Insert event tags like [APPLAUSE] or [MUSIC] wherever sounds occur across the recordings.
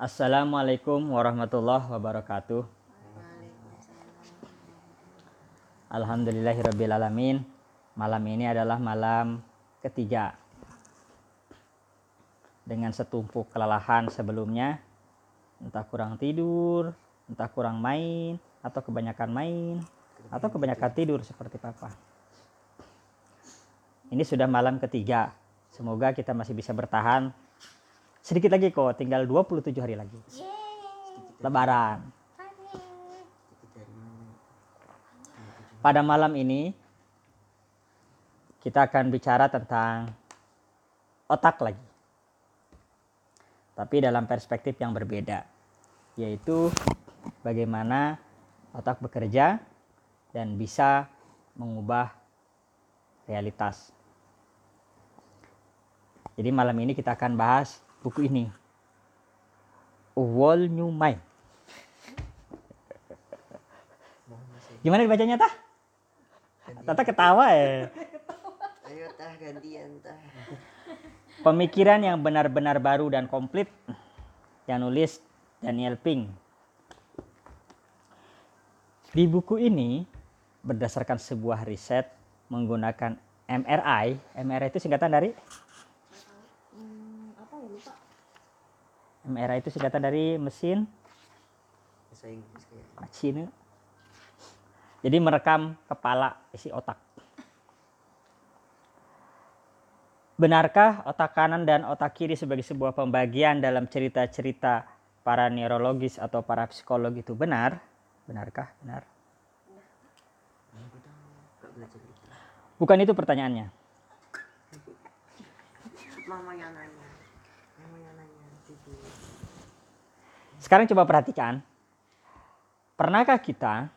Assalamualaikum warahmatullahi wabarakatuh. Alhamdulillahirrabbilalamin. Malam ini adalah malam ketiga. Dengan setumpuk kelelahan sebelumnya, entah kurang tidur, entah kurang main, atau kebanyakan main, atau kebanyakan tidur seperti papa. Ini sudah malam ketiga. Semoga kita masih bisa bertahan. Sedikit lagi kok, tinggal 27 hari lagi. Lebaran. Pada malam ini kita akan bicara tentang otak lagi. Tapi dalam perspektif yang berbeda, yaitu bagaimana otak bekerja dan bisa mengubah realitas. Jadi malam ini kita akan bahas buku ini. A Whole New Mind. Gimana dibacanya tah? Tata ketawa ya. Ayo tah gantian tah. Pemikiran yang benar-benar baru dan komplit yang nulis Daniel Pink. Di buku ini berdasarkan sebuah riset menggunakan MRI. MRI itu singkatan dari MRI itu singkatan dari mesin Bahasa Inggris kayak. machine. Jadi merekam kepala isi otak. Benarkah otak kanan dan otak kiri sebagai sebuah pembagian dalam cerita-cerita para neurologis atau para psikolog itu benar? Benarkah? Benar. Bukan itu pertanyaannya. Mama yang nanya. Mama yang nanya. Tidur. Sekarang coba perhatikan. Pernahkah kita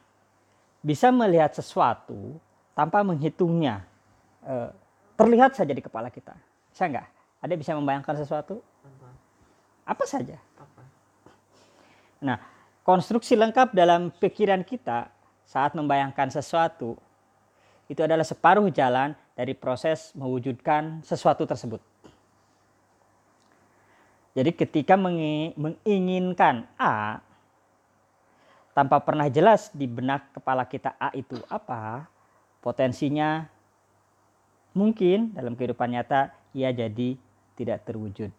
bisa melihat sesuatu tanpa menghitungnya? Eh, terlihat saja di kepala kita. Bisa nggak? Ada bisa membayangkan sesuatu? Apa? Saja? Nah, konstruksi lengkap dalam pikiran kita saat membayangkan sesuatu itu adalah separuh jalan dari proses mewujudkan sesuatu tersebut. Jadi ketika mengi- menginginkan A tanpa pernah jelas di benak kepala kita A itu apa, potensinya mungkin dalam kehidupan nyata ia jadi tidak terwujud.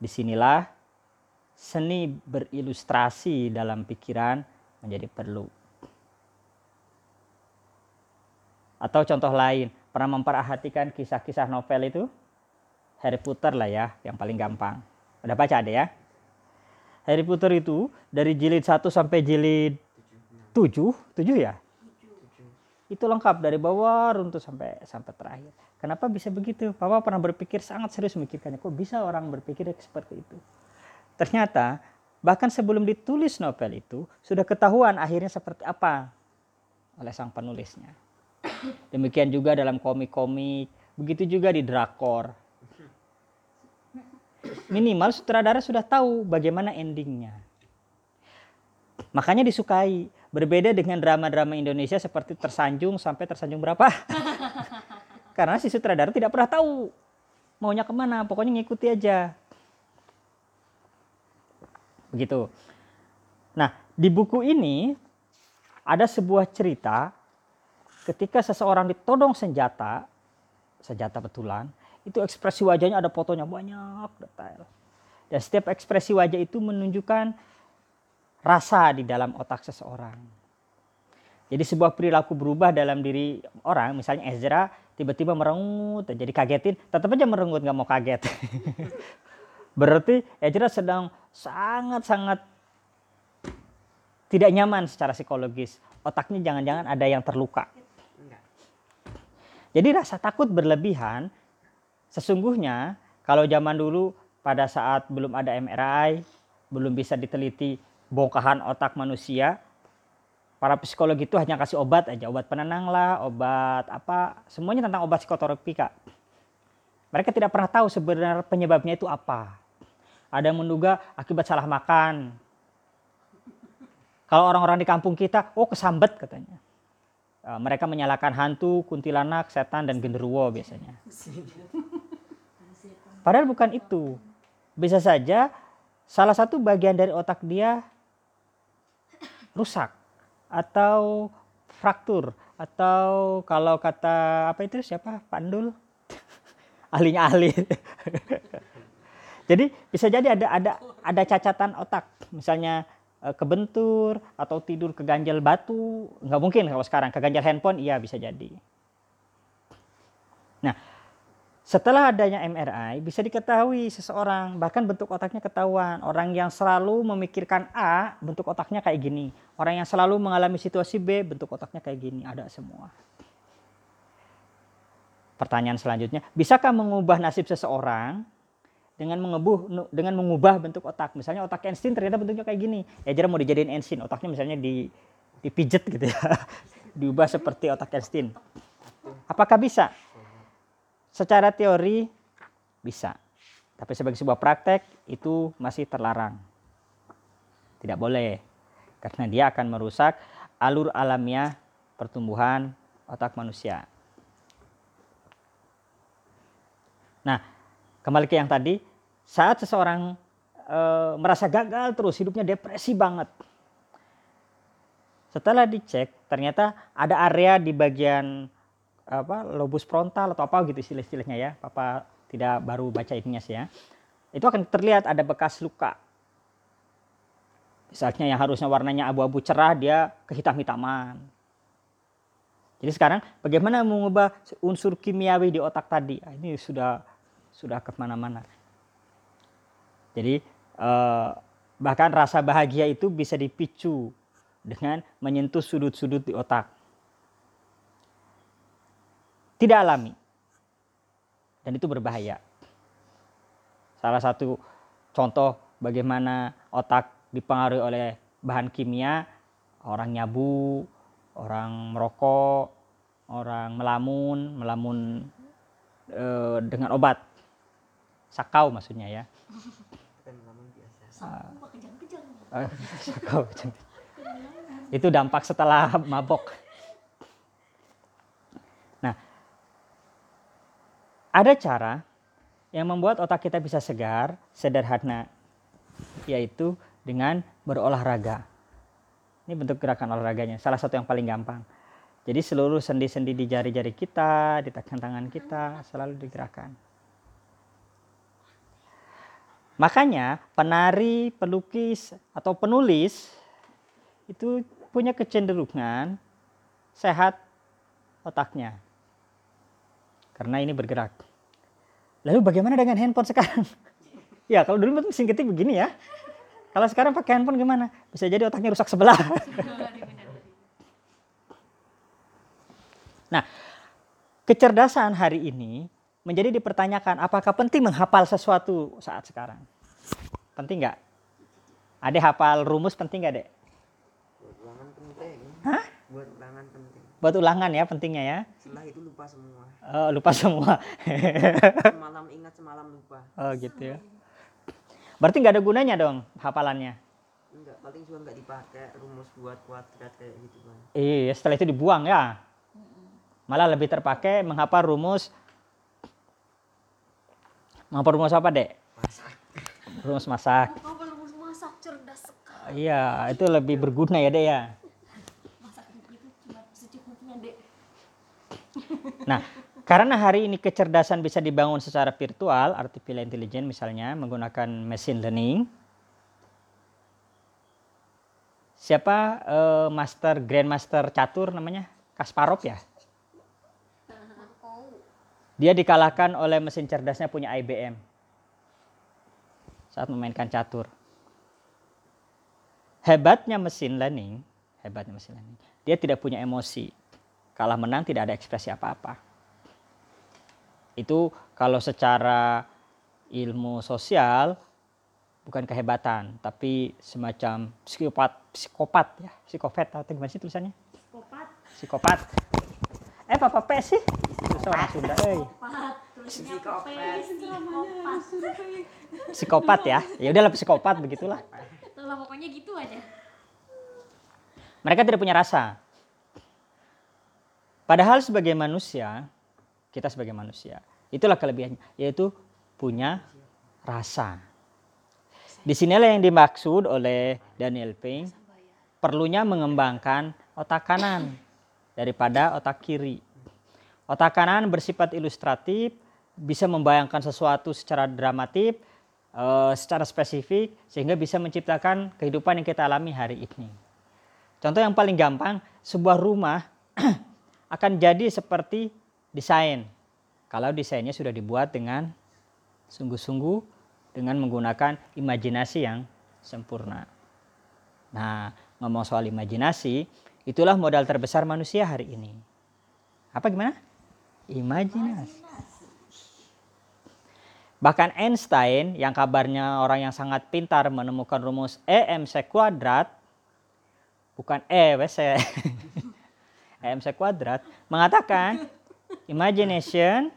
Di sinilah seni berilustrasi dalam pikiran menjadi perlu. Atau contoh lain, pernah memperhatikan kisah-kisah novel itu? Harry Potter lah ya, yang paling gampang. Udah baca ada ya? Harry Potter itu dari jilid 1 sampai jilid 7, 7 ya? Itu lengkap dari bawah runtuh sampai sampai terakhir. Kenapa bisa begitu? Papa pernah berpikir sangat serius memikirkannya. Kok bisa orang berpikir seperti itu? Ternyata bahkan sebelum ditulis novel itu sudah ketahuan akhirnya seperti apa oleh sang penulisnya. Demikian juga dalam komik-komik, begitu juga di drakor. Minimal sutradara sudah tahu bagaimana endingnya. Makanya disukai. Berbeda dengan drama-drama Indonesia seperti tersanjung sampai tersanjung berapa. [LAUGHS] Karena si sutradara tidak pernah tahu maunya ke mana. Pokoknya ngikuti aja. Begitu. Nah, di buku ini ada sebuah cerita ketika seseorang ditodong senjata, senjata betulan, itu ekspresi wajahnya ada fotonya banyak detail. Dan setiap ekspresi wajah itu menunjukkan rasa di dalam otak seseorang. Jadi sebuah perilaku berubah dalam diri orang, misalnya Ezra tiba-tiba merengut, jadi kagetin, tetap aja merengut nggak mau kaget. [LAUGHS] Berarti Ezra sedang sangat-sangat tidak nyaman secara psikologis. Otaknya jangan-jangan ada yang terluka. Jadi rasa takut berlebihan sesungguhnya kalau zaman dulu pada saat belum ada MRI, belum bisa diteliti bongkahan otak manusia, para psikolog itu hanya kasih obat aja, obat penenang lah, obat apa, semuanya tentang obat psikoterapi kak. Mereka tidak pernah tahu sebenarnya penyebabnya itu apa. Ada yang menduga akibat salah makan. Kalau orang-orang di kampung kita, oh kesambet katanya. Eh, mereka menyalahkan hantu, kuntilanak, setan, dan genderuwo biasanya. [LAUGHS] Padahal bukan itu. Bisa saja salah satu bagian dari otak dia rusak atau fraktur atau kalau kata apa itu siapa? Pandul? [LAUGHS] Ahlinya ahli [LAUGHS] jadi bisa jadi ada ada ada cacatan otak. Misalnya eh, kebentur atau tidur keganjal batu. Nggak mungkin kalau sekarang. Keganjal handphone iya bisa jadi. Nah setelah adanya MRI bisa diketahui seseorang bahkan bentuk otaknya ketahuan. Orang yang selalu memikirkan A bentuk otaknya kayak gini. Orang yang selalu mengalami situasi B bentuk otaknya kayak gini. Ada semua. Pertanyaan selanjutnya bisakah mengubah nasib seseorang dengan mengebuh dengan mengubah bentuk otak? Misalnya otak Einstein ternyata bentuknya kayak gini. Ya jadi mau dijadiin Einstein. Otaknya misalnya di dipijet gitu ya. [LAUGHS] Diubah seperti otak Einstein. Apakah bisa secara teori bisa. Tapi sebagai sebuah praktek itu masih terlarang. Tidak boleh. Karena dia akan merusak alur alamiah pertumbuhan otak manusia. Nah, kembali ke yang tadi, saat seseorang e, merasa gagal terus, hidupnya depresi banget. Setelah dicek, ternyata ada area di bagian apa lobus frontal atau apa gitu istilah-istilahnya ya. Papa tidak baru baca ininya sih ya. Itu akan terlihat ada bekas luka. Misalnya yang harusnya warnanya abu-abu cerah dia kehitam-hitaman. Jadi sekarang bagaimana mengubah unsur kimiawi di otak tadi? Nah, ini sudah sudah ke mana-mana. Jadi eh, bahkan rasa bahagia itu bisa dipicu dengan menyentuh sudut-sudut di otak tidak alami. Dan itu berbahaya. Salah satu contoh bagaimana otak dipengaruhi oleh bahan kimia, orang nyabu, orang merokok, orang melamun, melamun e, dengan obat. Sakau maksudnya ya. Uh, sakau. [LAUGHS] itu dampak setelah [LAUGHS] mabok. Ada cara yang membuat otak kita bisa segar, sederhana, yaitu dengan berolahraga. Ini bentuk gerakan olahraganya, salah satu yang paling gampang. Jadi seluruh sendi-sendi di jari-jari kita, di tangan-tangan kita selalu digerakkan. Makanya penari, pelukis, atau penulis itu punya kecenderungan sehat otaknya. Karena ini bergerak. Lalu bagaimana dengan handphone sekarang? [LAUGHS] ya kalau dulu mesin ketik begini ya. Kalau sekarang pakai handphone gimana? Bisa jadi otaknya rusak sebelah. [LAUGHS] nah, kecerdasan hari ini menjadi dipertanyakan apakah penting menghafal sesuatu saat sekarang? Penting nggak? Ada hafal rumus penting nggak dek? Buat penting. Hah? Buat. Buat ulangan ya pentingnya ya. Setelah itu lupa semua. Oh, lupa semua. [LAUGHS] semalam ingat semalam lupa. Oh gitu ya. Berarti nggak ada gunanya dong hafalannya. Enggak, paling juga enggak dipakai rumus buat kuadrat kayak gitu kan. Iya, setelah itu dibuang ya. Malah lebih terpakai menghafal rumus menghafal rumus apa, Dek? Masak. Rumus masak. Apa rumus masak cerdas sekali. Iya, itu lebih berguna ya, Dek ya. Masak itu cuma secukupnya, Dek. Nah, karena hari ini kecerdasan bisa dibangun secara virtual, artificial intelligence misalnya menggunakan machine learning. Siapa eh, master grandmaster catur namanya? Kasparov ya? Dia dikalahkan oleh mesin cerdasnya punya IBM saat memainkan catur. Hebatnya mesin learning, hebatnya mesin learning, dia tidak punya emosi. Kalah menang tidak ada ekspresi apa-apa. Itu kalau secara ilmu sosial bukan kehebatan, tapi semacam psikopat, psikopat ya, psikopat atau gimana sih tulisannya? psikopat. Psikopat. Eh, Papa P sih? Orang Sunda, eh. Psikopat. Tulisnya Psikopat. P, Psikopat. Psikopat ya. Ya udahlah psikopat begitulah. Itulah pokoknya gitu aja. Mereka tidak punya rasa. Padahal sebagai manusia, kita sebagai manusia, itulah kelebihannya, yaitu punya rasa. Di sinilah yang dimaksud oleh Daniel Pink perlunya mengembangkan otak kanan daripada otak kiri. Otak kanan bersifat ilustratif, bisa membayangkan sesuatu secara dramatik, eh, secara spesifik, sehingga bisa menciptakan kehidupan yang kita alami hari ini. Contoh yang paling gampang, sebuah rumah [CLEARS THROAT] akan jadi seperti desain. Kalau desainnya sudah dibuat dengan sungguh-sungguh dengan menggunakan imajinasi yang sempurna. Nah, ngomong soal imajinasi, itulah modal terbesar manusia hari ini. Apa gimana? Imajinasi. Bahkan Einstein yang kabarnya orang yang sangat pintar menemukan rumus EMC kuadrat, bukan E, WC, [LAUGHS] EMC kuadrat, mengatakan imagination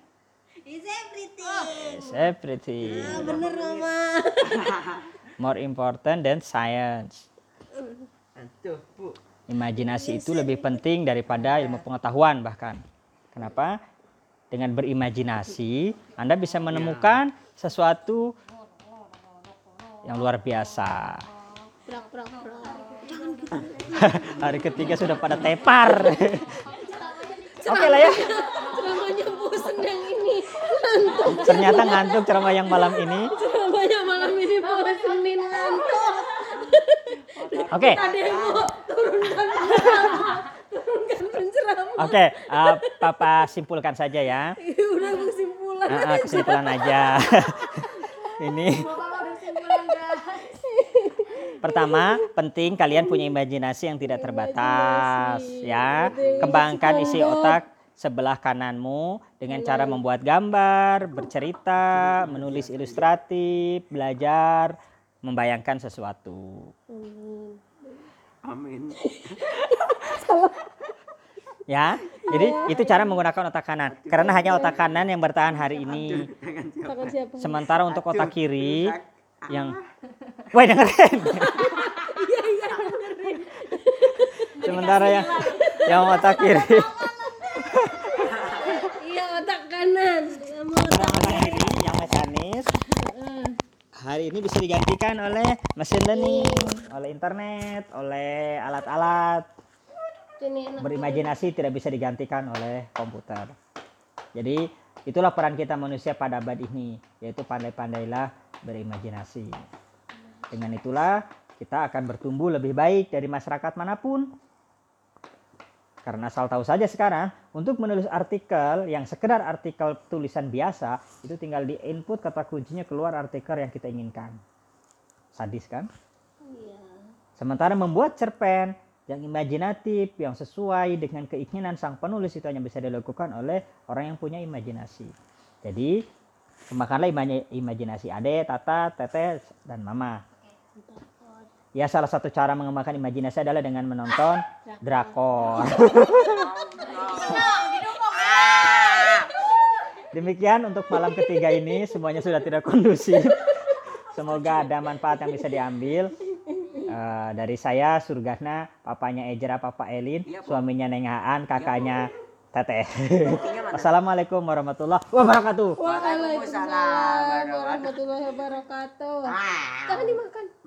Is everything. is everything. Bener mama. [LAUGHS] More important than science. Aduh bu. Imajinasi itu lebih penting daripada ilmu pengetahuan bahkan. Kenapa? Dengan berimajinasi, Anda bisa menemukan sesuatu yang luar biasa. Hari ketiga sudah pada tepar. Oke lah ya. Ceramahnya bosen yang ini. Ternyata ngantuk ceramah yang malam ini. Ceramahnya malam ini bosenin ngantuk. Oke, oke. eh, Papa simpulkan saja ya. Iya, Udah kesimpulan. Ah, ah, kesimpulan aja. [LAUGHS] ini pertama penting kalian punya imajinasi yang tidak terbatas ya. Kembangkan isi otak sebelah kananmu dengan cara membuat gambar bercerita menulis ilustratif belajar membayangkan sesuatu. Amin. [LAUGHS] ya jadi itu cara menggunakan otak kanan. Karena hanya otak kanan yang bertahan hari ini. sementara untuk otak kiri yang Woi [LAUGHS] dengerin. Sementara yang yang otak kiri, Iya otak kanan. Sama sementara otak kiri yang mekanis hari ini bisa digantikan oleh mesin learning, oleh internet, oleh alat-alat. Berimajinasi tidak bisa digantikan oleh komputer. Jadi itulah peran kita manusia pada abad ini, yaitu pandai-pandailah berimajinasi. Dengan itulah kita akan bertumbuh lebih baik dari masyarakat mana pun. Karena asal tahu saja sekarang, untuk menulis artikel yang sekedar artikel tulisan biasa, itu tinggal di input kata kuncinya keluar artikel yang kita inginkan. Sadis kan? Iya. Sementara membuat cerpen yang imajinatif, yang sesuai dengan keinginan sang penulis itu hanya bisa dilakukan oleh orang yang punya imajinasi. Jadi, kembangkanlah ima- imajinasi Ade, Tata, Tete, dan Mama. Ya, salah satu cara mengembangkan imajinasi adalah dengan menonton drakor. [LAUGHS] [LAUGHS] Demikian untuk malam ketiga ini, semuanya sudah tidak kondusif. [LAUGHS] Semoga ada manfaat yang bisa diambil. Eh, dari saya Surgana, papanya Ejra, papa Elin, suaminya Neng Haan, kakaknya Teteh. Assalamualaikum warahmatullahi wabarakatuh. Waalaikumsalam warahmatullahi wabarakatuh. Jangan dimakan.